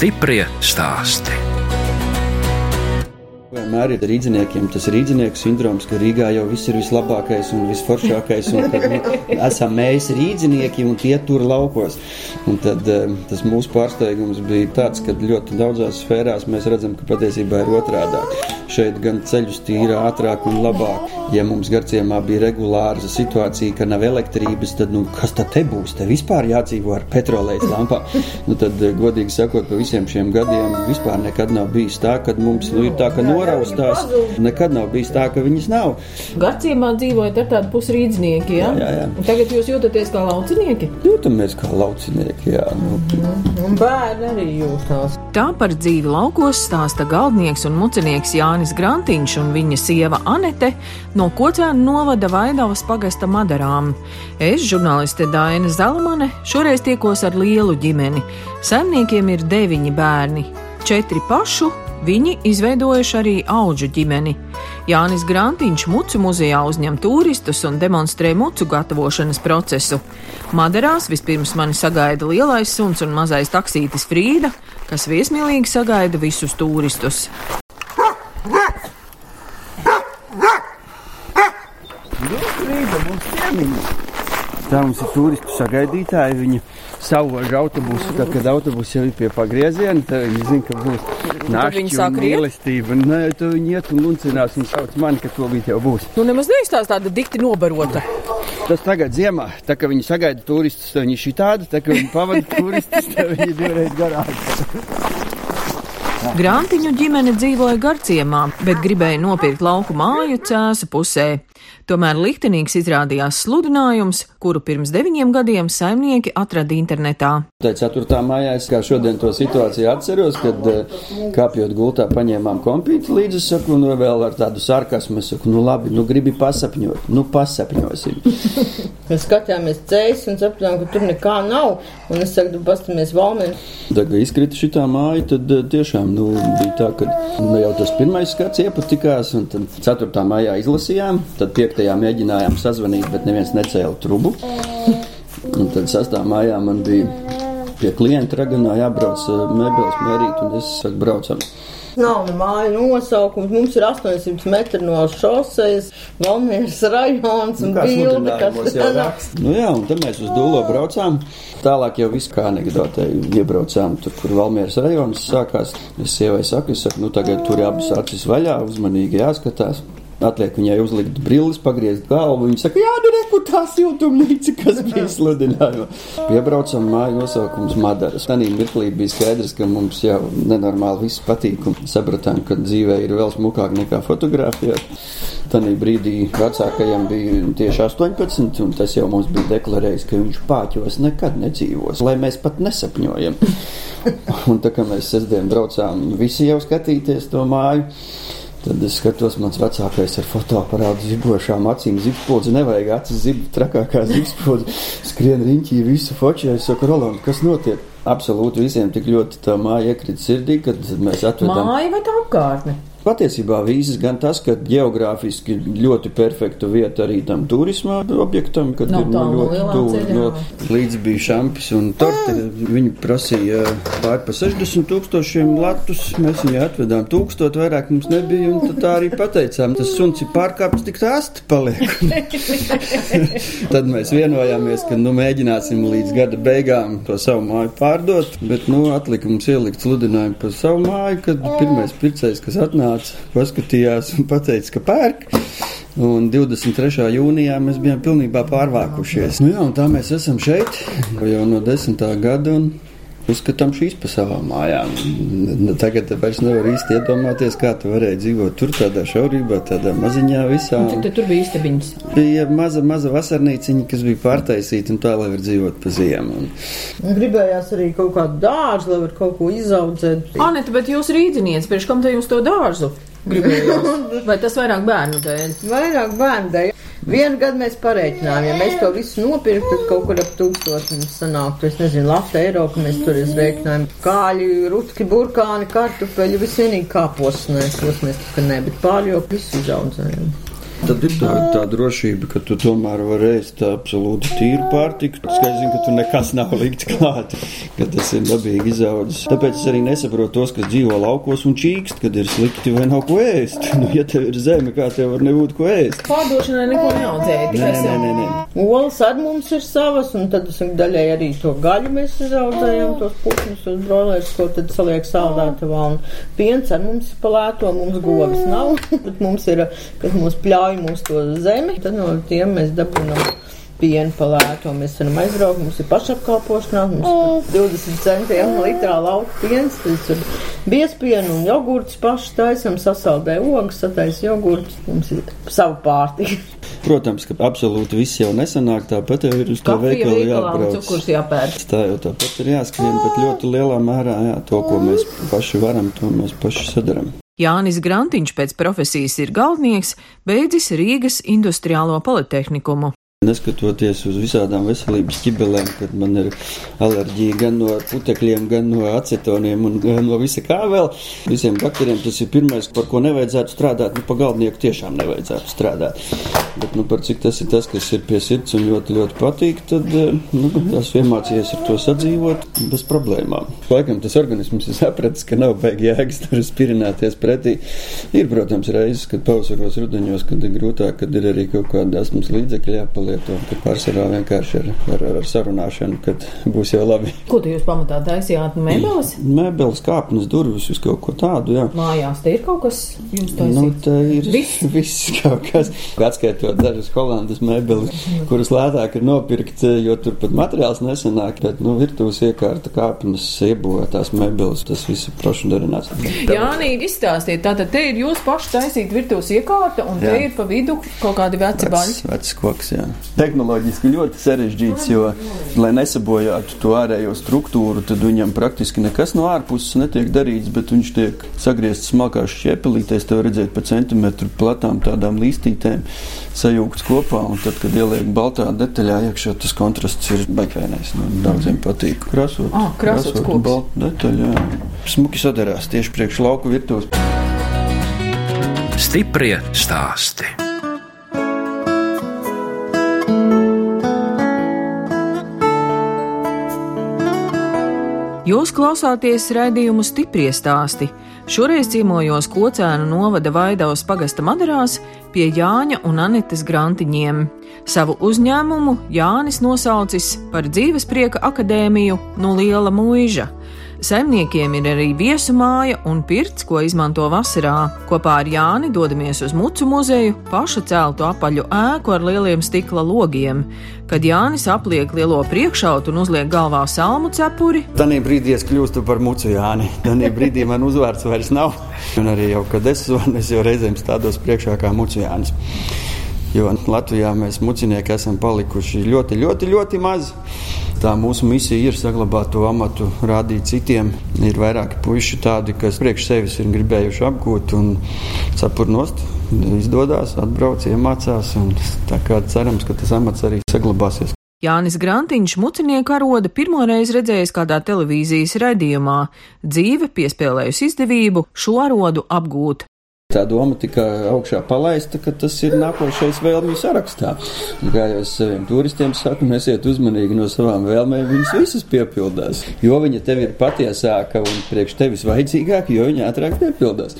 Stiprie stāsti. Vienmēr ir rīzniekiem tas rīznieku sindroms, ka Rīgā jau viss ir vislabākais un visforšākais, un ka nu, esam mēs rīznieki un tie tur laukos. Un tad eh, tas mūsu pārsteigums bija tāds, ka ļoti daudzās sfērās mēs redzam, ka patiesībā ir otrādāk. Šeit gan ceļus tīra ātrāk un labāk. Ja mums garciemā bija regulāra situācija, ka nav elektrības, tad nu, kas tad te būs? Te vispār jādzīvo ar petrolejas lampām. Nu, tad, eh, godīgi sakot, pa visiem šiem gadiem vispār nekad nav bijis tā, ka mums nu, ir tā, ka noraustās. Nekad nav bijis tā, ka viņas nav. Garciemā dzīvojat ar tādu pusrīdznieki, jā? Jā, jā. Un tagad jūs jūtaties kā laucinieki? Jūtamies kā laucinieki, jā. Nu, Un bērni arī jūtās. Tā par dzīvi laukos stāsta galdnieks un mucinieks Jānis Grantiņš un viņa sieva Anete no Kocēna novada Vaidavas pagasta Madarām. Es, žurnāliste Daina Zalamane, šoreiz tiekos ar lielu ģimeni. Saimniekiem ir deviņi bērni, četri pašu. Viņi izveidojuši arī augu ģimeni. Jānis Grantiņš mucu muzejā uzņem turistus un demonstrē mucu gatavošanas procesu. Maderās vispirms mani sagaida lielais suns un mazais taksītis Frīda, kas viesmīlīgi sagaida visus turistus. Ciemiņi. Tā mums ir turistu sagaidītāji. Viņi savāž autobusu, tad, kad autobus jau ir pie pagrieziena, tad viņi zina, ka būs riet? mīlestība. Nē, tad viņi iet un luncinās un sauc mani, ka to bija jau būs. Nu, nemaz neizstāsta tāda dikti nobarota. Tas tagad ziemā, tā kā viņi sagaida turistus, viņi šī tāda, tā kā viņi pavada turistus, tad viņi divreiz garāk. Grantiņu ģimene dzīvoja Garciemā, bet gribēja nopirkt lauku māju cēsu pusē. Tomēr liktenīgs izrādījās sludinājums, kuru pirms deviņiem gadiem saimnieki atrada internetā. Tā 4. maijā es kā šodien to situāciju atceros, kad eh, kāpjot gultā paņēmām kompīti līdzi, saku, un vēl ar tādu sarkasmu, saku, nu labi, nu gribi pasapņot, nu pasapņosim. Mēs skatījāmies ceļus un sapratām, ka tur nekā nav. Un es saku, paskatāmies valmeni. Tā kā izkrita šī māja, tad eh, tiešām nu, bija tā, ka nu, jau tas pirmais skats iepatikās, un tad 4. maijā izlasījām, tad 5. mēģinājām sazvanīt, bet neviens necēla trubu. Un tad 6. maijā man bija pie klienta raganā jābrauc eh, mēbeles mērīt, un es saku, braucam. Nav ne māja nosaukums. Mums ir 800 metri no šosejas, Valmieras rajons un Nu, bildi, kas jau raksta. Nu jā, un tad mēs uz Dūlo braucām. Tālāk jau viss kā anekdotē iebraucām tur, kur Valmieras rajonas sākās. Es sievai saku, es saku, nu tagad tur abas acis vaļā, uzmanīgi jāskatās. Atliek viņai uzlikt brilles, pagriezt galvu. Viņa saka, jā, nu reku tā siltumnīca, kas bija sludinājumā. Piebraucam māju nosaukums Madaras. Tanī mirklī bija skaidrs, ka mums jau nenormāli viss patīk un sapratām, ka dzīvē ir vēl smukāk nekā fotografijā. Tanī brīdī vecākajam bija tieši 18, un tas jau mums bija deklarējis, ka viņš pāķos nekad nedzīvos, lai mēs pat nesapņojam. Un tā kā mēs sestdien braucām visi jau skatīties to māju, tad es skatos, mans vecākais ar fotoaparātu zibošām acīm, zibspodzi, nevajag acis zib, trakākā zibspodzi, skrien riņķī visu fočē, es saku, Roland, kas notiek? Absolūti visiem tik ļoti tā māja iekrita sirdī, kad mēs atvedām. Māja vai tā apkārtne? Patiesībā vīzis gan tas, ka geogrāfiski ļoti perfekta vieta arī tam turisma objektam, kad Nav ir nu, no ļoti tuvu. No, līdz bija šampis un torte. Viņi prasīja pār pa 60 tūkstošiem latus. Mēs viņai atvedām tūkstot, vairāk mums nebija. Un tā arī pateicām, tas suns ir pārkāpis tik tāsti paliek. tad mēs vienojāmies, ka nu, mēģināsim līdz gada beigām to savu māju pārdot. Bet nu, atlika mums ielikt sludinājumu par savu māju, kad pirmais pircējs, kas atnāca, paskatījās un pateica, ka pērk. Un 23. jūnijā mēs bijām pilnībā pārvākušies. Nu jā, tā mēs esam šeit jau no desmitā gada. Un... Uzskatām šīs pa savām mājām. Tagad vairs nevar īsti iedomāties, kā tu varēji dzīvot tur, tādā šaurībā, tādā maziņā visā. Cik te tur bija istabiņas? Bija maza, maza vasarnīciņa, kas bija pārtaisīta un tā, lai var dzīvot pa ziemu. Un... Un gribējās arī kaut kādu dārzu, lai var kaut ko izaudzēt. Anita, bet jūs rīdzinieks, priekš kam te jūs to dārzu gribējāt? Vai tas vairāk bērnu dēļ? Vairāk bērnu dēļ. Vienu gadu mēs pareiķinājām, ja mēs to visu nopirktu, tad kaut kur ap tūkstoši mums sanāktu. Es nezinu, Latvijas eiro, ka mēs tur izrēķinājām. Kāļi, rutki, burkāni, kartupeļi, viss vienīgi kāpos. Nē, tos mēs tā kā ne, bet pārējo visu izaudzējām. Tad ir tā, tā drošība, ka tu tomēr vari ēst absolūti tīru pārtiku. Skaidrs, ka tur nekas nav likts klāt, ka tas ir dabīgi izaudzis. Tāpēc es arī nesaprotu tos, kas dzīvo laukos un čīkst, kad ir slikti vai nav ko ēst. Nu, ja tev ir zeme, kā tev var nebūt ko ēst? Pārdošanai neko neaudzēja, Nē, nē, nē, nē. Olas arī mums ir savas, un tad esam daļai arī to gaļu mēs izaudzējam, tos putnus un brolēs, ko tad saliek saldētavā. Un piens ar mums ir palēto, mums govis nav, bet mums ir, kad mums pļauj mūs to zemi, tad no tiem mēs dabūnam pienu palēto. Mēs varam aizbraukt, mums ir pašapkalpošanās, mums ir 20 centiem litrā lauka piens, tas ir biespienu un jogurts paši taisam, sasaldē ogas, sataisa jogurts, mums ir savu pārtiku. Protams, ka absolūti viss jau nesanāk, tāpat jau ir uz to veikalu jābrauc. cukurs jāpērk. Tā jau tāpat ir jāskrien, bet ļoti lielā mērā jā, to, ko mēs paši varam, to mēs paši sadarām. Jānis Grantiņš pēc profesijas ir galdnieks, beidzis Rīgas Industriālo politehniku. Neskatoties uz visādām veselības ķibelēm, kad man ir alerģija gan no putekļiem, gan no acetoniem gan no visa kā vēl, visiem bakteriem tas ir pirmais, par ko nevajadzētu strādāt. Nu, pa galdnieku tiešām nevajadzētu strādāt. Bet, nu, par cik tas ir tas, kas ir pie sirds un ļoti, ļoti patīk, tad, eh, nu, esmu iemācījies ar to sadzīvot bez problēmām. Laikam tas organisms ir sapratis, ka nav baigi jēgas tur spirināties pretī. Ir, protams, reizes, kad pavasaros, rudeņos, kad ir grūtāk, kad ir arī kaut kāda asmas līdzekļa jāpaliek jālieto, ka pārsvarā vienkārši ar, ar, ar sarunāšanu, kad būs jau labi. Ko jūs pamatā taisījāt? Mēbeles? Mēbeles, kāpnes, durvis, visu kaut ko tādu, jā. Mājās te ir kaut kas jums taisīts? Nu, tā ir Viss? viss kaut kas. Atskaitot dažas holandas mēbeles, kuras lētāk ir nopirkt, jo tur pat materiāls nesanāk, bet, nu, virtuves iekārta, kāpnes, iebūvētās mēbeles, tas viss ir proši darināts. Jānī, izstāstiet, tātad te ir jūs paši taisīt virtuves iekārta, un te Jā. ir pa vidu kaut kādi veci baļi. Vecs koks, jā. Tehnoloģiski ļoti sarežģīts, jo, lai nesabojātu to ārējo struktūru, tad viņam praktiski nekas no ārpuses netiek darīts, bet viņš tiek sagriezts smalkās šķiepelītēs, tev redzēt pa centimetru platām tādām līstītēm sajūgts kopā, un tad, kad ieliek baltā detaļā iekšā, tas kontrasts ir baigvainais. Nu, daudziem patīk. Krasot, Ah, krasot koks. balta detaļa, jā. Smuki sadarās tieši priekš lauku virtuves. Stiprie stāsti. Jūs klausāties raidījumu stipri stāsti. Šoreiz ciemojos Kocēnu novada Vaidavas pagasta madarās pie Jāņa un Anitas Grantiņiem. Savu uzņēmumu Jānis nosaucis par dzīves prieka akadēmiju no Liela Mūža. Saimniekiem ir arī viesu māja un pirts, ko izmanto vasarā. Kopā ar Jāni dodamies uz Mucu muzeju, paša celtu apaļu ēku ar lieliem stikla logiem. Kad Jānis apliek lielo priekšautu un uzliek galvā salmu cepuri, Tanī brīdī es kļūstu par mucu Jāni. Tanī brīdī man uzvārds vairs nav. Un arī jau, kad es zvanu, es jau reizēm stādos priekšā kā mucu Jānis. Jo Latvijā mēs mucinieki esam palikuši ļoti, ļoti, ļoti maz. Tā mūsu misija ir saglabāt to amatu, rādīt citiem. Ir vairāki puiši tādi, kas priekš sevis ir gribējuši apgūt un sapurnost. Izdodas, atbrauc, iemācās. Tā kā cerams, ka tas amats arī saglabāsies. Jānis Grantiņš mucinieku arodu pirmoreiz redzējis kādā televīzijas raidījumā. Dzīve piespēlējusi izdevību šo arodu apgūt. Tā doma tika augšā palaista, ka tas ir nākošais vēlmju sarakstā. Un Kā jau es saviem turistiem saku, esiet uzmanīgi no savām vēlmēm, viņas visas piepildās. Jo viņa tev ir patiesāka un priekš tevis vajadzīgāka, jo viņa ātrāk piepildās.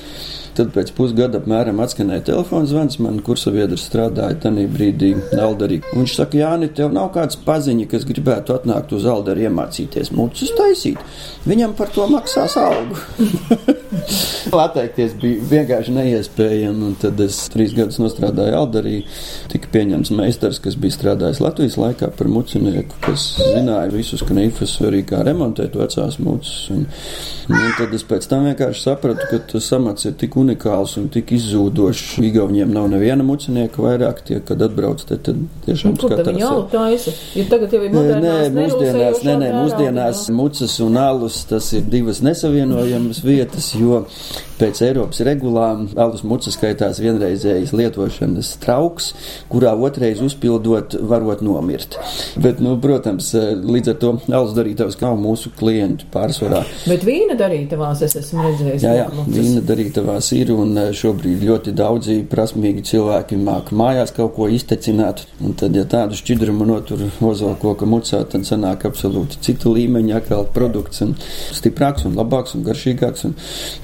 Tad pēc pusgada apmēram atskanēja telefona zvans. Man kursaviedrs strādāja tajā brīdī Aldarī. Un Viņš saka, Jāni, tev nav kāds paziņa, kas gribētu atnākt uz Aldaru iemācīties mucus taisīt. Viņam par to maksās algu. Atteikties bija vienkārši neiespējami. Un tad es trīs gadus strādāju Aldarī. Tika pieņemts meistars, kas bija strādājis Latvijas laikā par mucinieku, kas zināja visus knifus, arī kā remontēt vecās mucas. Un, un tad es pēc tam vienkārši sapratu, ka tas amats ir tik unikāls un tik izzūdošs. Igauniem nav neviena mucinieka vairāk, tie, kad atbrauc te, tad tiešām Kur tad viņi alu taisa? Jo tagad jau ir modernās, nē, mūsdienās, nē, nē, mūsdienās mucas un alus tas ir divas nesavienojamas vietas, jo pēc Eiropas regulām alus mucas skaitās vienreizējas lietošanas trauks, kurā otrais uzpildot varot nomirt. Bet, nu, protams, līdz ar to alus darītājs nav mūsu klientu pārsvarā. Bet vīna darītavās es esmu redzējis. Jā, jā, vīna darītavās ir un šobrīd ļoti daudzi prasmīgi cilvēki māk mājās kaut ko iztecināt. Un tad, ja tādu šķidrumu notur ozolkoka mucā, tad sanāk absolūti cita līmeņa atkal produkts un stiprāks un labāks un garšīgāks. Un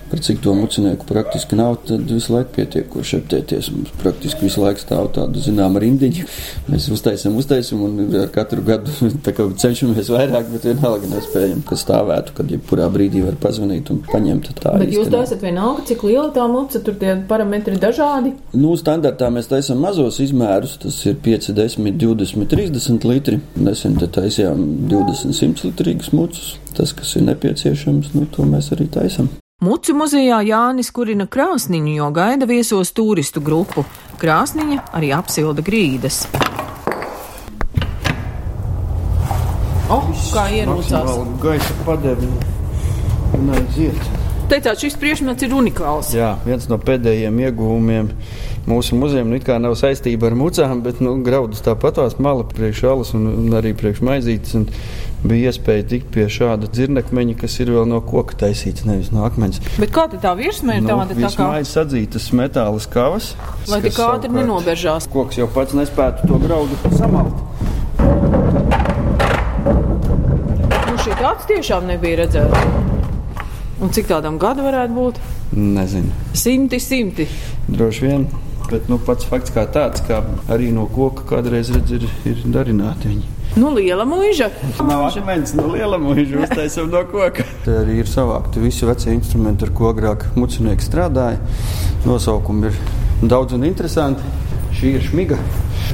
par cik to mucinieku praktiski nav, tad visu laiku pietiekoši aptēties. Mums praktiski visu laiku stāv tādu zināmu rindiņu. Mēs uztaisam, uztaisam un ar katru gadu cenšamies vairāk, bet vienalga nespējam, ka stāvētu, kad jebkurā brīdī var pazvanīt un paņemt. Bet jūs taisat vienalga, cik liela tā muca, tur tie parametri dažādi? Nu, standartā mēs taisam mazos izmērus, tas ir 5, 10, 20, 30 litri. Nesen te taisījām 20, 100 litrīgas mucas. Tas, kas ir nepieciešams, nu, to mēs arī taisam. Mucu muzejā Jānis kurina krāsniņu, jo gaida viesos turistu grupu. Krāsniņa arī apsilda grīdas. Oh, kā ierūcās? Gaisa padevi neaiziet. Teicāt, šis priekšmets ir unikāls. Jā, viens no pēdējiem ieguvumiem mūsu muzejam kā nav saistība ar mucām, bet nu, graudus tāpatās mala priekš alas un, un arī priekš maizītes. Un bija iespēja tikt pie šāda dzirnekmeņa, kas ir vēl no koka taisīts, nevis no akmens. Bet kā tā virsma ir Nu, tāda? tā kā... Ir sadzītas metāla skavas. Lai tik ātri nenobežās. Koks jau pats nespētu to graudu samalt. Nu, šī tāds tiešām nebija redzēta. Un cik tādam gadu varētu būt? Nezinu. Simti, simti. Droši vien. Bet nu, pats fakts kā tāds, ka arī no koka kādreiz redz, ir, ir darināti viņi. Nu, liela mūža. Nav akmens, no liela mūža uztaisām no koka. Te arī ir savākti visi vecie instrumenti, ar ko agrāk mucinieki strādāja. Nosaukumi ir daudz un interesanti. Šī ir šmiga.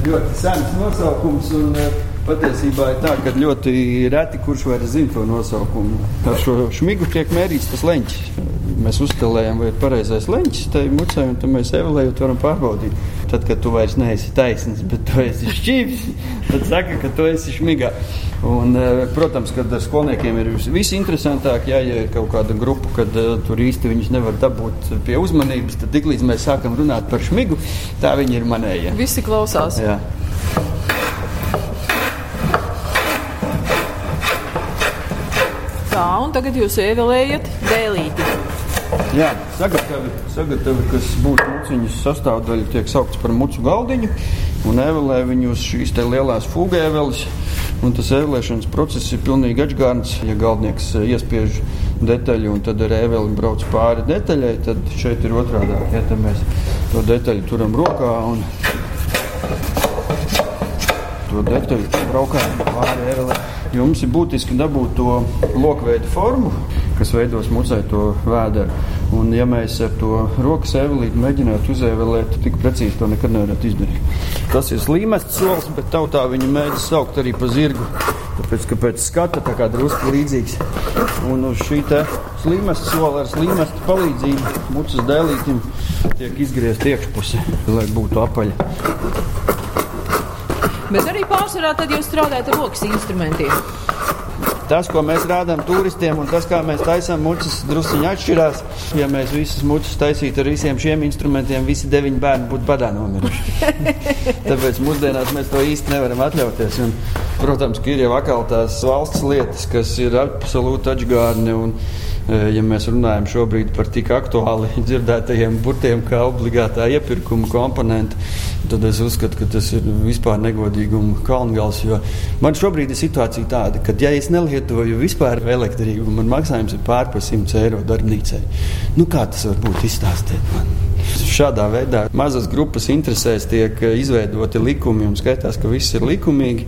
Ļoti sens nosaukums. Un, eh, Patiesībā ir tā, ka ļoti reti kurš vairs zina to nosaukumu. Ar šo šmigu tiek mērīts tas leņķis. Mēs uzstelējam, vai ir pareizais leņķis tai mucei, un tad mēs evolējot varam pārbaudīt. Tad, kad tu vairs neesi taisns, bet tu esi šķīvis, tad saka, ka tu esi šmigā. Un, eh, protams, kad ar skolniekiem ir vis- visinteresantāk, ja, ja ir kaut kāda grupa, kad uh, tur īsti viņus nevar dabūt pie uzmanības, tad tiklīdz mēs sākam runāt par šmigu, tā viņi ir manējie. Visi klausās. Jā. Tā, un tagad jūs ievēlējat dēlīti. Jā, sagatavi, sagatavi, kas būtu muciņas sastāvdaļa, tiek saukts par mucu galdiņu, un evelē viņu uz šīs te lielās fūgēveles. Un tas evelēšanas process ir pilnīgi atgādns. Ja galdnieks eh, iespiež detaļu un tad ar ēveli brauc pāri detaļai, tad šeit ir otrādi. Ja tad mēs to detaļu turam rokā un to detaļu braukājam pāri ēvelē. Jums ir būtiski dabūt to lokveidu formu, kas veidos mucē to vēderu. Un, ja mēs ar to rokas evelīti mēģinātu uzēvelēt, tik precīzi to nekad nevarētu izdarīt. Tas ir slīmests solis, bet tautā viņu mēģina saukt arī pa zirgu. Tāpēc, ka pēc skata tā kā drusku līdzīgs. Un uz šī te slīmests sola ar slīmestu palīdzību mucas dēlītim tiek izgriezt iekšpuse, lai būtu apaļa. Bet arī pārsvarā tad jūs strādājat ar rokas instrumentiem. Tas, ko mēs rādām turistiem, un tas, kā mēs taisām mucas, druskuļi atšķirās. Ja mēs visas mucas taisītu ar visiem šiem instrumentiem, visi deviņi bērni būtu badā nomiruši. Tāpēc mūsdienās mēs to īsti nevaram atļauties. Un, protams, ka ir jau atkal tās valsts lietas, kas ir absolūti atgādni. Un, e, ja mēs runājam šobrīd par tik aktuāli dzirdētajiem burtiem, kā obligātā iepirkuma komponenta, tad es uzskatu, ka tas ir vispār negodīgums kalngals. Man šobrīd ir situācija tāda, ka, ja es nelietoju vispār elektrību, man maksājums ir pār par 100 eiro darbnīcai. Nu, kā tas var būt? Izstāstiet man! Šādā veidā mazas grupas interesēs tiek izveidoti likumi, un skaitās, ka viss ir likumīgi,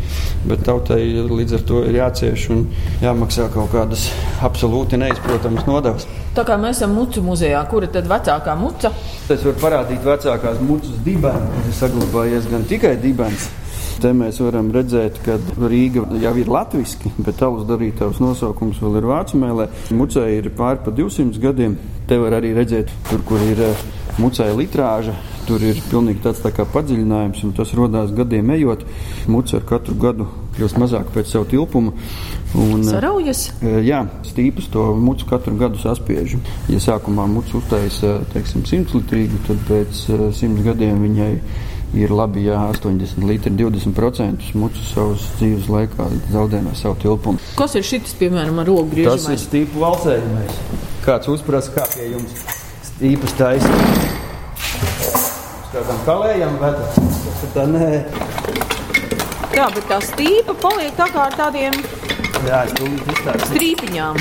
bet tautai līdz ar to ir jācieš un jāmaksā kaut kādas absolūti neizprotamas nodevas. Tā kā mēs esam mucu muzejā, kura tad vecākā muca? Es varu parādīt vecākās mucas dibenu, kas ir saglabājies gan tikai dibens. Te mēs varam redzēt, ka Rīga jau ir latviešu, bet tālus darītājs nosaukums vēl ir vācu mēlē. Mucē ir pāri pa 200 gadiem. Te var arī redzēt, tur, kur ir eh, mucē litrāža. Tur ir pilnīgi tāds tā kā padziļinājums, un tas radās gadiem ejot. Muca ar katru gadu kļūst mazāk pēc savu tilpumu. Un, Saraujas? Jā, stīpus to mucu katru gadu saspiež. Ja sākumā mucu uztaisa, teiksim, 100 litrīgu, tad pēc 100 gadiem viņai ir labi, ja 80 litri, 20% mucu savas dzīves laikā zaudē no savu tilpumu. Kas ir šis, piemēram, ar roku griežamais? Tas ir stīpu valcējumais. Kāds uzprasa, kā pie jums stīpas taisa? Uz kādām kalējām veda? Tas ir tā, nē. Jā, bet tā stīpa paliek tā kā ar tādiem Jā, strīpiņām.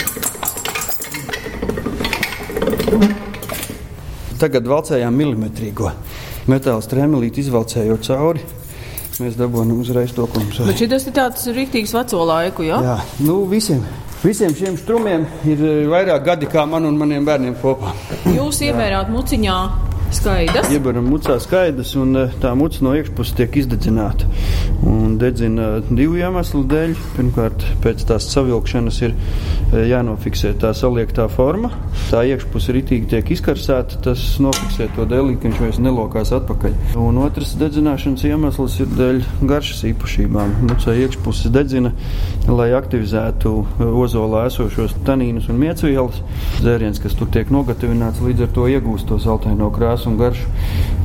Tagad valcējām milimetrīgo metāla strēmelīti izvalcējot cauri. Mēs dabūjām uzreiz to, ko mums Bet šis ir tāds rīktīgs veco laiku, jā? Jā, nu visiem, visiem šiem strumiem ir eh, vairāk gadi kā man un maniem bērniem kopā. Jūs ievērāt muciņā skaidrs. Iebaram mucā skaidrs, un eh, tā muca no iekšpuses tiek izdedzināta. Un dedzina divu iemeslu dēļ. Pirmkārt, pēc tās savilkšanas ir eh, jānofiksē tā saliektā forma. Tā iekšpuse ritīgi tiek izkarsēta, tas nofiksē to dēlī, ka viņš vairs nelokās atpakaļ. Un otrs dedzināšanas iemesls ir dēļ garšas īpašībām. Mucā iekšpuse dedzina, lai aktivizētu eh, ozolā esošos tanīnus un miecvielas. Dzēriens, kas tur tiek nogatavināts, līdz ar to iegūst to saltaino krāsu un garšu.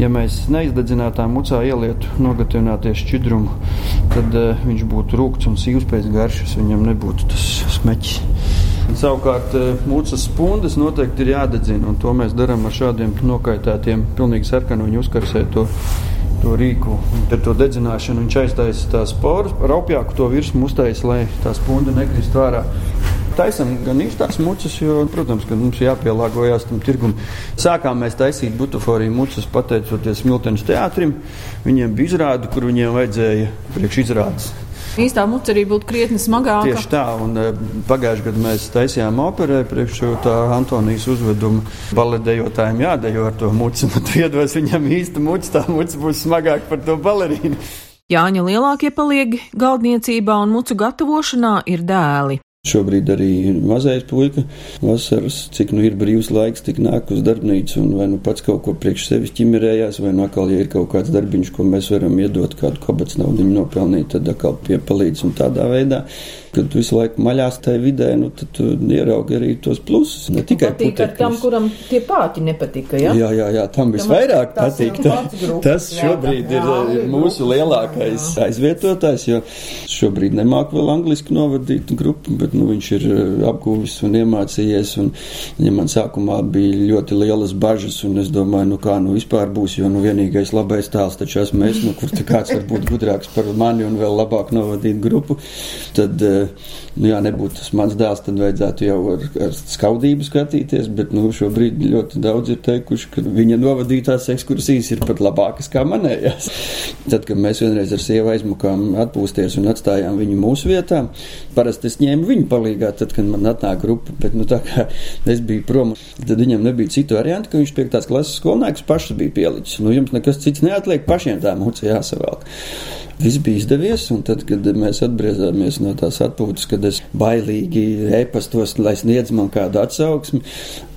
Ja mēs neizdedzinātā mucā ielietu nogatavināties šķidrumu, tad uh, viņš būtu rūkts un sīvs pēc garšas, viņam nebūtu tas smeķis. Savukārt, mūcas spundas noteikti ir jādedzina, un to mēs darām ar šādiem nokaitētiem, pilnīgi sarkanu viņu uzkarsēto to rīku. Ar to dedzināšanu viņš aiztaisa tās poras, raupjāku to virsmu uztaisa, lai tā spunda nekrist ārā. Taisam gan īstās mucas, jo, protams, ka mums jāpielāgojas tam tirgumam. Sākām mēs taisīt butaforiju mucas pateicoties Miltenes teātrim. Viņiem bija izrāde, kur viņiem vajadzēja priekš izrādes. Īstā muca arī būtu krietni smagāka. Tieši tā, un pagājušajā gadā mēs taisījām operē priekš tā Antonijas uzveduma. Baledējotājiem jādejo ar to mucu, bet iedos viņam īsta muca, tā muca būs smagāka par to balerīnu. Jāņa lielākie paliegi galdniecībā un mucu gatavošanā ir dēli. Šobrīd arī mazais puika vasaras, cik nu ir brīvs laiks, tik nāk uz darbnīcu un vai nu pats kaut ko priekš sevis ķimerējās, vai nu atkal, ja ir kaut kāds darbiņš, ko mēs varam iedot, kādu kabats naudu nopelnīt, tad atkal piepalīdz un tādā veidā. Kad visu laiku maļās tajā vidē, nu, tad tu ieraugi arī tos plusus. Ne tikai patīk ar tam, kuram tie pāķi nepatika. Ja? Jā, jā, jā, tam visvairāk tas patīk. ir grupas, Tas jā, šobrīd jā, ir jā, ir mūsu lielākais aizvietotājs, jo šobrīd nemāk vēl angliski novadīt grupu, bet nu, viņš ir eh, apguvis un iemācījies. Un, ja man sākumā bija ļoti lielas bažas, un es domāju, nu kā nu vispār būs, jo nu vienīgais labais tēls taču esmu es, nu kur te kāds var būt gudrāks par mani un vēl labāk novadīt grupu, tad, eh, nu jā, nebūtu tas mans dēls, tad vajadzētu jau ar, ar skaudību skatīties, bet nu šobrīd ļoti daudz ir teikuši, ka viņa novadītās ekskursijas ir pat labākas kā manējās. Tad, kad mēs vienreiz ar sievu aizmukām atpūsties un atstājām viņu mūsu vietā, parasti es ņēmu viņu palīgā, tad, kad man atnāk grupa, bet nu tā kā es biju prom, tad viņam nebija citu variantu, ka viņš piektās klases skolnieks pašs bija pielicis. Nu, jums nekas cits neatliek, pašiem tā mūce jāsavelk. Viss bija izdevies, un tad, kad mēs atgriezāmies no tās atpūtas, kad es bailīgi e-pastos, lai sniedz man kādu atsauksmi,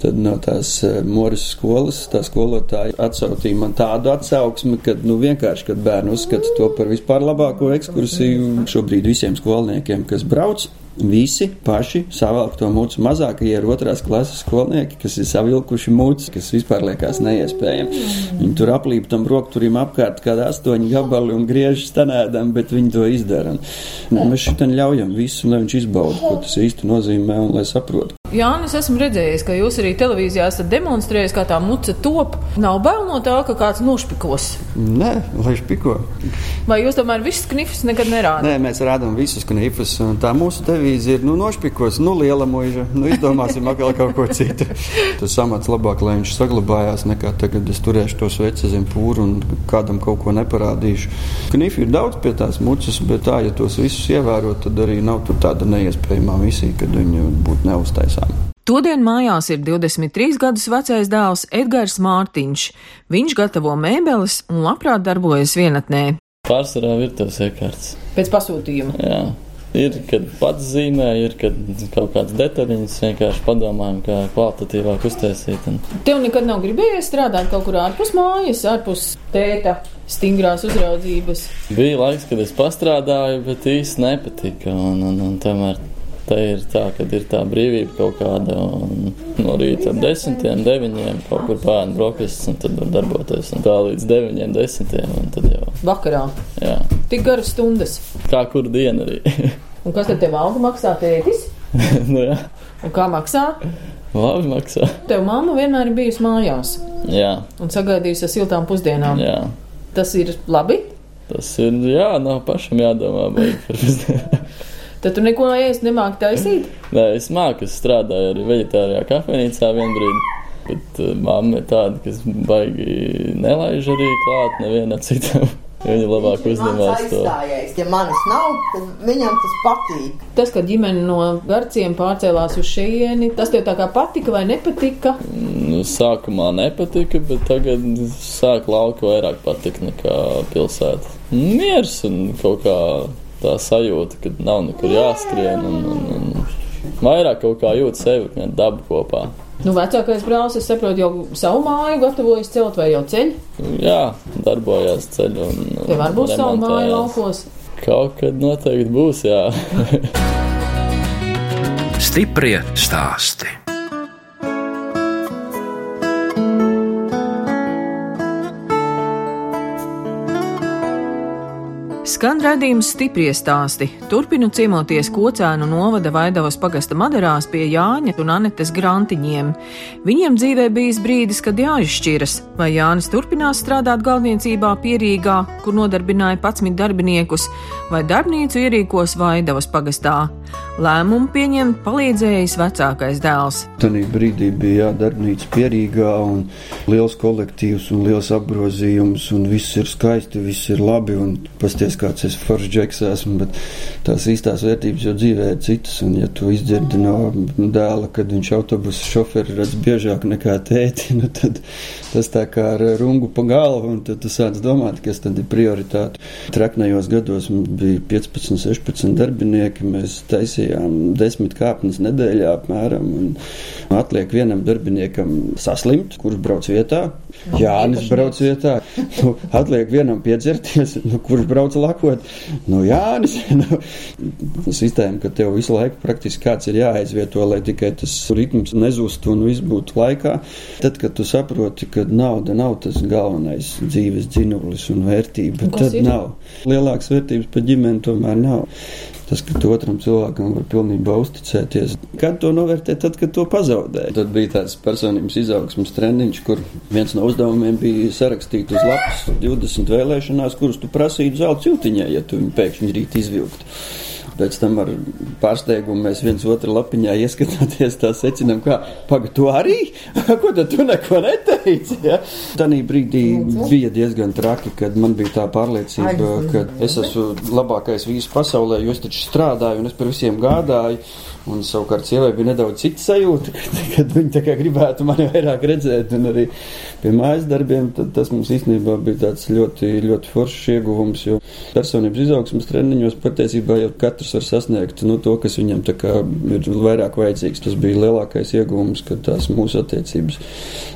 tad no tās Moras skolas tā skolotāja atsautīja man tādu atsauksmi, ka nu, vienkārši, kad bērni uzskata to par vispār labāko ekskursiju, šobrīd visiem skolniekiem, kas brauc, Visi paši savelk to mūcu mazākajie ir otrās klases skolnieki, kas ir savilkuši mūcis, kas vispār liekas neiespējami. Viņi tur aplīp tam rokturim apkārt kādā astoņu gabali un griež stanēdam, bet viņi to izdara. Un mēs šitam ļaujam visu, lai viņš izbauda, ko tas īsti nozīmē un lai saprotu. Jā, es esmu redzējis, ka jūs arī televīzijā esat demonstrējis, kā tā muca top. Nav bail no tā, ka kāds nošpikos. Nē, lai špiko. Vai jūs tomēr visus knifus nekad nerādāt? Nē, mēs rādām visus knifus, tā mūsu devīze ir, nu, nošpikos, nu, liela mūža, nu, izdomāsim atkal kaut ko citu. Tas samats labāk, lai viņš saglabājās, nekā tagad es turēšu to sveci zem pūru un kādam kaut ko neparādīšu. Knifi ir daudz pie tās mucas, bet tā, ja tos visus ievērot, tad arī nav tāda neiespējamā misija, kad viņi būtu neuztaisāmi. Todien mājās ir 23 gadus vecais dēls Edgars Mārtiņš. Viņš gatavo mēbeles un labprāt darbojas vienatnē. Pārsvarā virtuves iekārtas. Pēc pasūtījuma. Jā. Ir, kad pats zīmē, ir, kad kaut kādas detaļas vienkārši padomājam, kā kvalitatīvāk uztaisīt. Un... Tev nekad nav gribējies strādāt kaut kur ārpus mājas, ārpus tēta stingrās uzraudzības. Bija laiks, kad es pastrādāju, bet īsti nepatika. Un, un, un tomēr te ir tā, ka ir tā brīvība kaut kāda. No rīta ap desmitiem, deviņiem kaut kur pāri brokastis, un tad var darboties. Un tā līdz deviņiem, desmitiem. Un tad jau Vakarā jā, tik garas stundas. kā kur diena arī. Un kas tad tev algu maksā tētis? nu, jā, Un kā maksā? labi maksā. Tev mamma vienmēr ir bijusi mājās Jā, un sagaidījusi ar siltām pusdienām. jā. Tas ir labi. Tas ir, jā, nav pašam jādomā baigi par pusdienu. Tad tu neko ēst nemāki taisīt. Nē, es māku, es strādāju arī veģetārijā kafejnīcā vienā brīdī. Bet uh, mamma ir tāda, kas baigi nelaiž arī klāt nevienam citam. Viņa labāk uzņemās to. Ja manis nav, tad viņam tas patīk. Tas, ka ģimene no garciem pārcēlās uz šejieni, tas tev tā kā patika vai nepatika. Nu, sākumā nepatika, bet tagad sāk lauka vairāk patikt nekā pilsēta. Miers un kaut kā tā sajūta, ka nav nekur jāskrien un, un, un vairāk kaut kā jūt sevi, kā dabu kopā. Nu, vecākais brālis, es saprotu, jau savu māju gatavojas celt vai jau ceļ. Jā, darbojās ceļu un. Tev var būt savu māju laukos. Kaut kad noteikti būs, jā. Stiprie stāsti. Skan redzējums stiprie stāsti. Turpinu ciemoties kocēnu novada Vaidavas pagasta madarās pie Jāņa un Anetes grantiņiem. Viņiem dzīvē bijis brīdis, kad jāizšķiras, vai Jānis turpinās strādāt galvniecībā pierīgā, kur nodarbināja 11 darbiniekus, vai darbnīcu ierīkos Vaidavas pagastā. Lēmumu pieņemt palīdzējis vecākais dēls. Tanī brīdī bija jādarbnīca pierīgā un liels kolektīvs un liels apgrozījums un viss ir skaisti, viss ir labi un pasties kāds es foršs džeks esmu, bet tās īstās vērtības jau dzīvē ir citas un ja tu izdzirdi no dēla, kad viņš autobusu šoferi redz biežāk nekā tēti, nu tad tas tā kā ar rungu pa galvu un tad tu sāc domāt, kas tad ir prioritāte. Treknajos gados bija 15, 16 darbinieki, mēs taisījām desmit kāpnes nedēļā apmēram atliek vienam darbiniekam saslimt, kurš brauc vietā. Jānis brauc vietā, nu, atliek vienam piedzerties, nu, kurš brauc lakot. Nu, Jānis, nu, sistēma, ka tev visu laiku praktiski kāds ir jāaizvieto, lai tikai tas ritms nezustu un viss būtu laikā. Tad, kad tu saproti, ka nauda nav tas galvenais dzīves dzinulis un vērtība, tad ir? nav. Lielākas vērtības par ģimeni tomēr nav. Tas, ka tu otram cilvēkam var pilnībā uzticēties. Kad to novērtē, tad, kad to pazaudē. Tad bija tāds personības izaugsmas treniņš, kur viens no uzdevumiem bija sarakstīt uz lapas 20 vēlēšanās, kuras tu prasītu zelta ciltiņā, ja tu viņu pēkšņi rīt izvilktu. Pēc tam ar pārsteigumu mēs viens otru lapiņā ieskatoties, tā secinām, ka pagaidi, tu arī? Ko tad tu neko neteici? Ja? Tanī brīdī bija diezgan traki, kad man bija tā pārliecība, ka es esmu labākais vīrs pasaulē, jo es taču strādāju un es par visiem gādāju. Un savukārt sievai bija nedaudz cita sajūta, kad, kad viņa gribētu mani vairāk redzēt, un arī pie mājas darbiem, tas mums īstenībā bija tāds ļoti, ļoti foršs ieguvums, jo personības izaugsmas treniņos patiesībā jau katrs var sasniegt nu, to, kas viņam kā ir vairāk vajadzīgs. Tas bija lielākais ieguvums, kad tās mūsu attiecības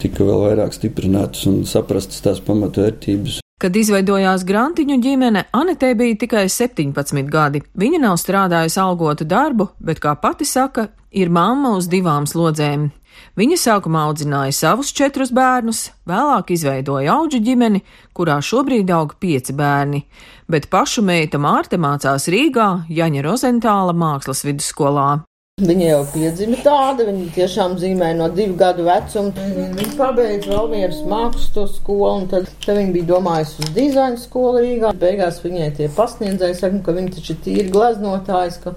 tika vēl vairāk stiprinātas un saprastas tās pamatvērtības. Kad izveidojās grantiņu ģimene, Anetē bija tikai 17 gadi. Viņa nav strādājusi algotu darbu, bet, kā pati saka, ir mamma uz divām slodzēm. Viņa sākumā audzināja savus četrus bērnus, vēlāk izveidoja auģu ģimeni, kurā šobrīd aug pieci bērni, bet pašu meita Mārta mācās Rīgā, Jaņa Rozentāla mākslas vidusskolā. Viņa jau piedzima tāda, viņa tiešām zīmē no divu gadu vecuma. Viņa pabeidza vēl vienas mākslas to skolu, un tad, tad viņa bija domājusi uz dizaina skolu Rīgā. Beigās viņai tie pasniedzēji saka, ka viņa taču ir tīri glaznotājs, ka,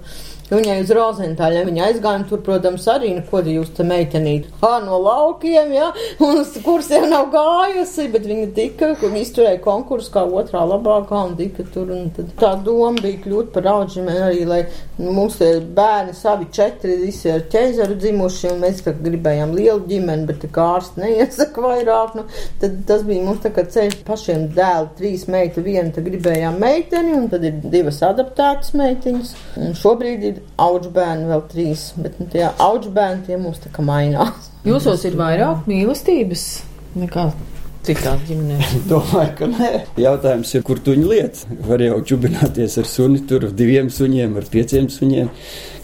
ka viņai uz rozentāļiem viņa aizgāja, tur, protams, arī, nu, ko jūs te meitenīt? Ā, no laukiem, jā, un uz kursiem nav gājusi, bet viņa tika, kur izturēja konkursu kā otrā labākā, un tika tur, un tad tā doma bija kļūt par auģiem arī, lai nu, mums tie bērni savi četri, visi ar ķeizaru dzimuši, un mēs tā gribējām lielu ģimeni, bet tā kā ārsti neiesaka vairāk, nu, tad tas bija mums tā kā ceļš pašiem dēli, trīs meitu, viena, tad gribējām meiteni, un tad ir divas adaptētas meitiņas, un šobrīd ir auģu bērni vēl trīs, bet nu, tie auģu bērni tie mums tā kā mainās. Jūsos ir vairāk mīlestības nekā citās ģimenēs? Domāju, ka nē. Jautājums ir, kur tuņi liet. Var jau čubināties ar suni, tur ar diviem suņiem, ar pieciem suņiem.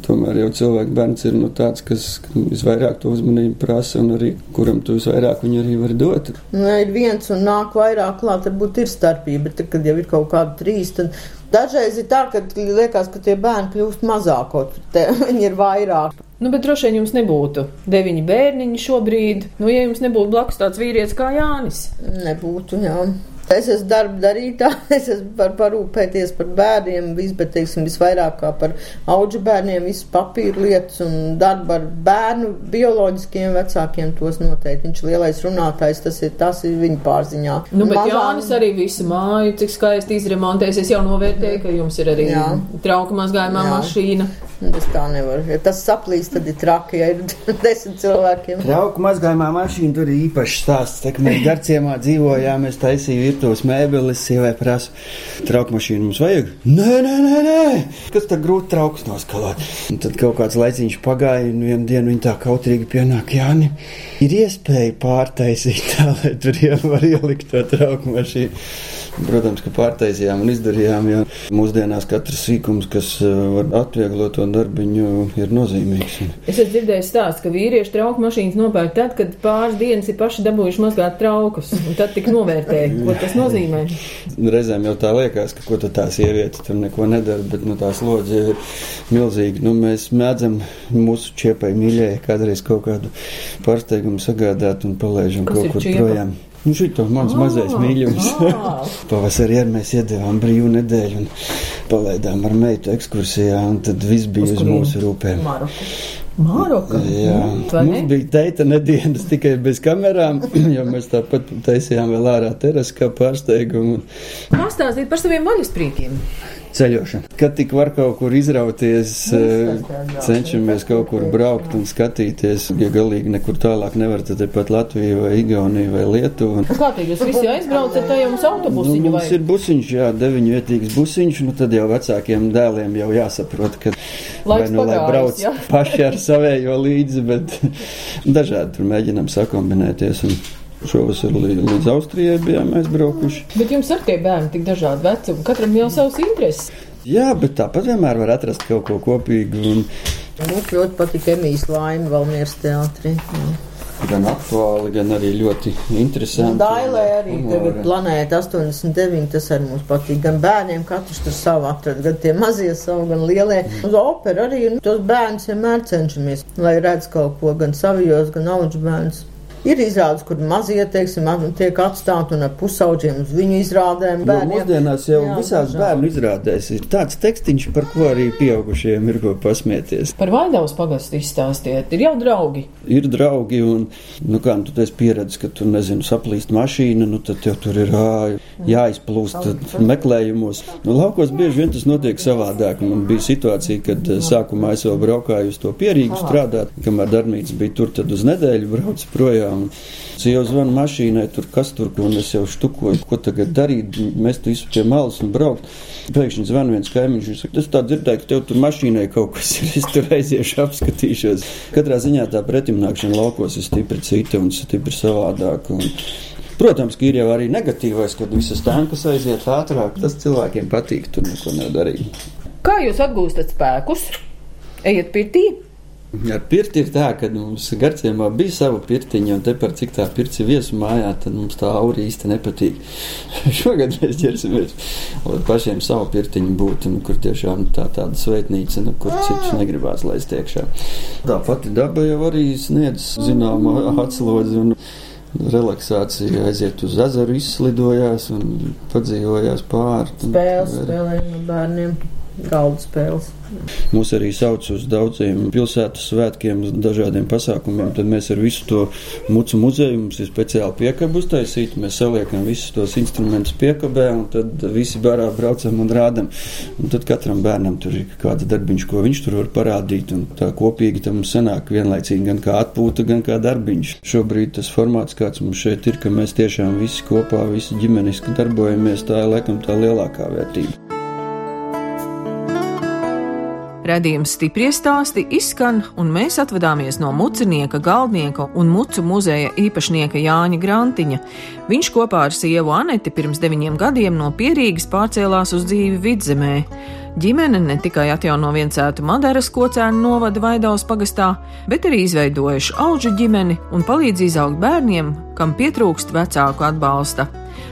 Tomēr jau cilvēks bērns ir nu, tāds, kas visvairāk to uzmanību prasa un arī kuram tu visvairāk viņu arī var dot. Nu, ir viens un nāk vairāk klāt, varbūt ir starpība, bet tad, kad jau ir kaut kādi trīs, tad dažreiz ir tā, ka liekas, ka tie bērni kļūst mazāk, kaut te viņi ir vairāk. Nu, bet droši vien jums nebūtu deviņi bērniņi šobrīd, nu, ja jums nebūtu blakus tāds vīrietis kā Jānis. Nebūtu, jā. Es esmu darba darītāja, es esmu par parūpēties par bērniem, vis, bet, teiksim, visvairāk kā par auģu bērniem, visu papīru lietas un darbu ar bērnu bioloģiskiem vecākiem tos noteikti. Viņš lielais runātājs, tas ir, tas ir viņa pārziņā. Nu, bet Mazām... Jānis arī visu māju, cik skaisti izremontēs. Es jau novērtēju, ka jums ir arī trauka mazgājumā mašīna. Tas tā nevar. Ja tas saplīst, tad ir traki, ja ir desmit cilvēkiem. Trauku mazgājumā mašīna tur ir īpašs stāsts. Tā, mēs garciemā dzīvojām, es taisīju virtuves mēbeles, sievai prasu, trauku mašīnu mums vajag? Nē, nē, nē, nē. Kas tad grūti trauks noskalot? Un tad kaut kāds laiciņš pagāja, un vienu dienu viņa tā kautrīgi pienāk, Jāni, ir iespēja pārtaisīt tā, lai tur jau var ielikt to trauku mašīnu. Protams, ka pārtaisījām un izdarījām, jo mūsdienās katrs sīkums, kas uh, var atvieglot to darbiņu, ir nozīmīgs. Es esmu dzirdējis stāstu, ka vīrieši trauku mašīnas nopērk tad, kad pāris dienas ir paši dabūjuši mazgāt traukus, tad tik novērtē, ko tas nozīmē. Reizēm jau tā liekas, ka ko tā sieviete tur neko nedara, bet nu, tās lodzi ir milzīgi. Nu, mēs mēdzam mūsu čiepai mīļai kādreiz kaut kādu pārsteigumu sagādāt un palaižam kaut kur čiepa? projām. Nu, šito mans oh, mazais mīļums. Oh. Pavasarī ar mēs iedevām brīvu nedēļu un palaidām ar meitu ekskursijā, un tad viss bija uz, uz mūsu rūpēm. Maroku. Maroka. Jā, mums bija teita nedēļas tikai bez kamerām, jo mēs tāpat taisījām vēl ārā terasu kā pārsteigumu. Pastāstīt par saviem vaļasprīkiem ceļošana. Kad tik var kaut kur izrauties, cenšamies kaut kur braukt un skatīties. Ja galīgi nekur tālāk nevar, tad tepat Latvija vai Igaunija vai Lietuva. Kā tad jūs visi aizbraucat, tad jums autobusiņu nu, mums vai? ir busiņš, jā, deviņu vietīgs busiņš, nu tad jau vecākiem dēliem jau jāsaprot, ka Laiks vai nu lai brauc jā. paši ar savējo līdzi, bet dažādi tur mēģinam sakombinēties. Un, Šovasar līdz, līdz Austrijai bijām aizbraukuši. Bet jums ar tie bērni tik dažādi vecumi, katram jau savs intereses. Jā, bet tāpat vienmēr var atrast kaut ko kopīgu. Un... Mums ļoti patīk Emīļas laime Valmieras teātrī. Gan aktuāli, gan arī ļoti interesanti. Dailē arī tagad planēta 89, tas arī mums patīk. Gan bērniem katrs tur savu atrad, gan tie mazie savu, gan lielie. Uz operu arī nu, tos bērnus vienmēr cenšamies, lai redz kaut ko gan savijos, gan auģu bērnus. Ir izrādes, kur mazie, teiksim, tiek atstāti un ar pusauģiem uz viņu izrādēm. Bērniem. Jo mūsdienās jau jā, visās jā. bērnu izrādēs ir tāds tekstiņš, par ko arī pieaugušiem ir ko pasmieties. Par Vaidavas pagastu izstāstiet, ir jau draugi. Ir draugi, un, nu kā, nu, tu esi pieredzis, ka tu, nezinu, saplīst mašīna, nu tad tev tur ir ā, jāizplūst meklējumos. Nu, laukos bieži vien tas notiek savādāk. Man bija situācija, kad sākumā es vēl braukāju uz to pierīgu strādāt, kamēr darbnīca bija tur, tad uz nedēļu braucu projām un sieva zvana mašīnai, tur kas tur, un es jau štukoju, ko tagad darīt, mest visu pie malas un braukt. Pēkšņi zvan viens kaimiņš, viņš saka, es tā dzirdēju, ka tev tur mašīnai kaut kas ir, es tur aiziešu, apskatīšos. Katrā ziņā tā pretimnākšana laukos ir stipri cita un stipri savādāk. Un, Protams, ka ir jau arī negatīvais, kad visas tankas aiziet ātrāk. Tas cilvēkiem patīk, tur neko nedarīt. Kā jūs atgūstat spēkus? Ejiet pirtī! Ar pirti ir tā, ka mums garciemā bija sava pirtiņa, un te par cik tā pirts ir viesu mājā, tad mums tā aura īsti nepatīk. Šogad mēs ķersimies, lai pašiem savu pirtiņu būtu, nu, kur tiešām tā tāda sveitnīca, nu, kur citus negribās laist iekšā. Tā pati daba jau arī sniedz zināmu atslodzi un relaksācija, aiziet uz ezeru, izslidojās un padzīvojās pāri. Spēles spēlējam ar bērniem, galda spēles. Mūs arī sauc uz daudziem pilsētas svētkiem, dažādiem pasākumiem. Tad mēs ar visu to mucu muzeju, mums ir speciāli piekabu uztaisīta. Mēs saliekam visus tos instrumentus piekabē, un tad visi barā braucam un rādam. Un tad katram bērnam tur ir kāds darbiņš, ko viņš tur var parādīt. Un tā kopīgi tam sanāk vienlaicīgi gan kā atpūta, gan kā darbiņš. Šobrīd tas formāts, kāds mums šeit ir, ka mēs tiešām visi kopā, visi ģimeniski darbojamies, tā ir laikam tā lielākā vērtība. Redījums stipri stāsti izskan, un mēs atvadāmies no mucinieka, galdnieka un mucu muzeja īpašnieka Jāņa Grantiņa. Viņš kopā ar sievu Aneti pirms deviņiem gadiem no Pierīgas pārcēlās uz dzīvi vidzemē. Ģimene ne tikai atjauno viencētu Madaras kocēnu novada Vaidavas pagastā, bet arī izveidojuši auģu ģimeni un palīdz izaugt bērniem, kam pietrūkst vecāku atbalsta.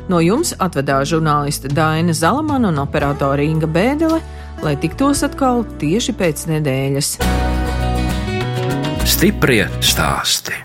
No jums atvedās žurnāliste Daina Zalamana un operātore Inga Bēdele, lai tiktos atkal tieši pēc nedēļas. Stiprie stāsti.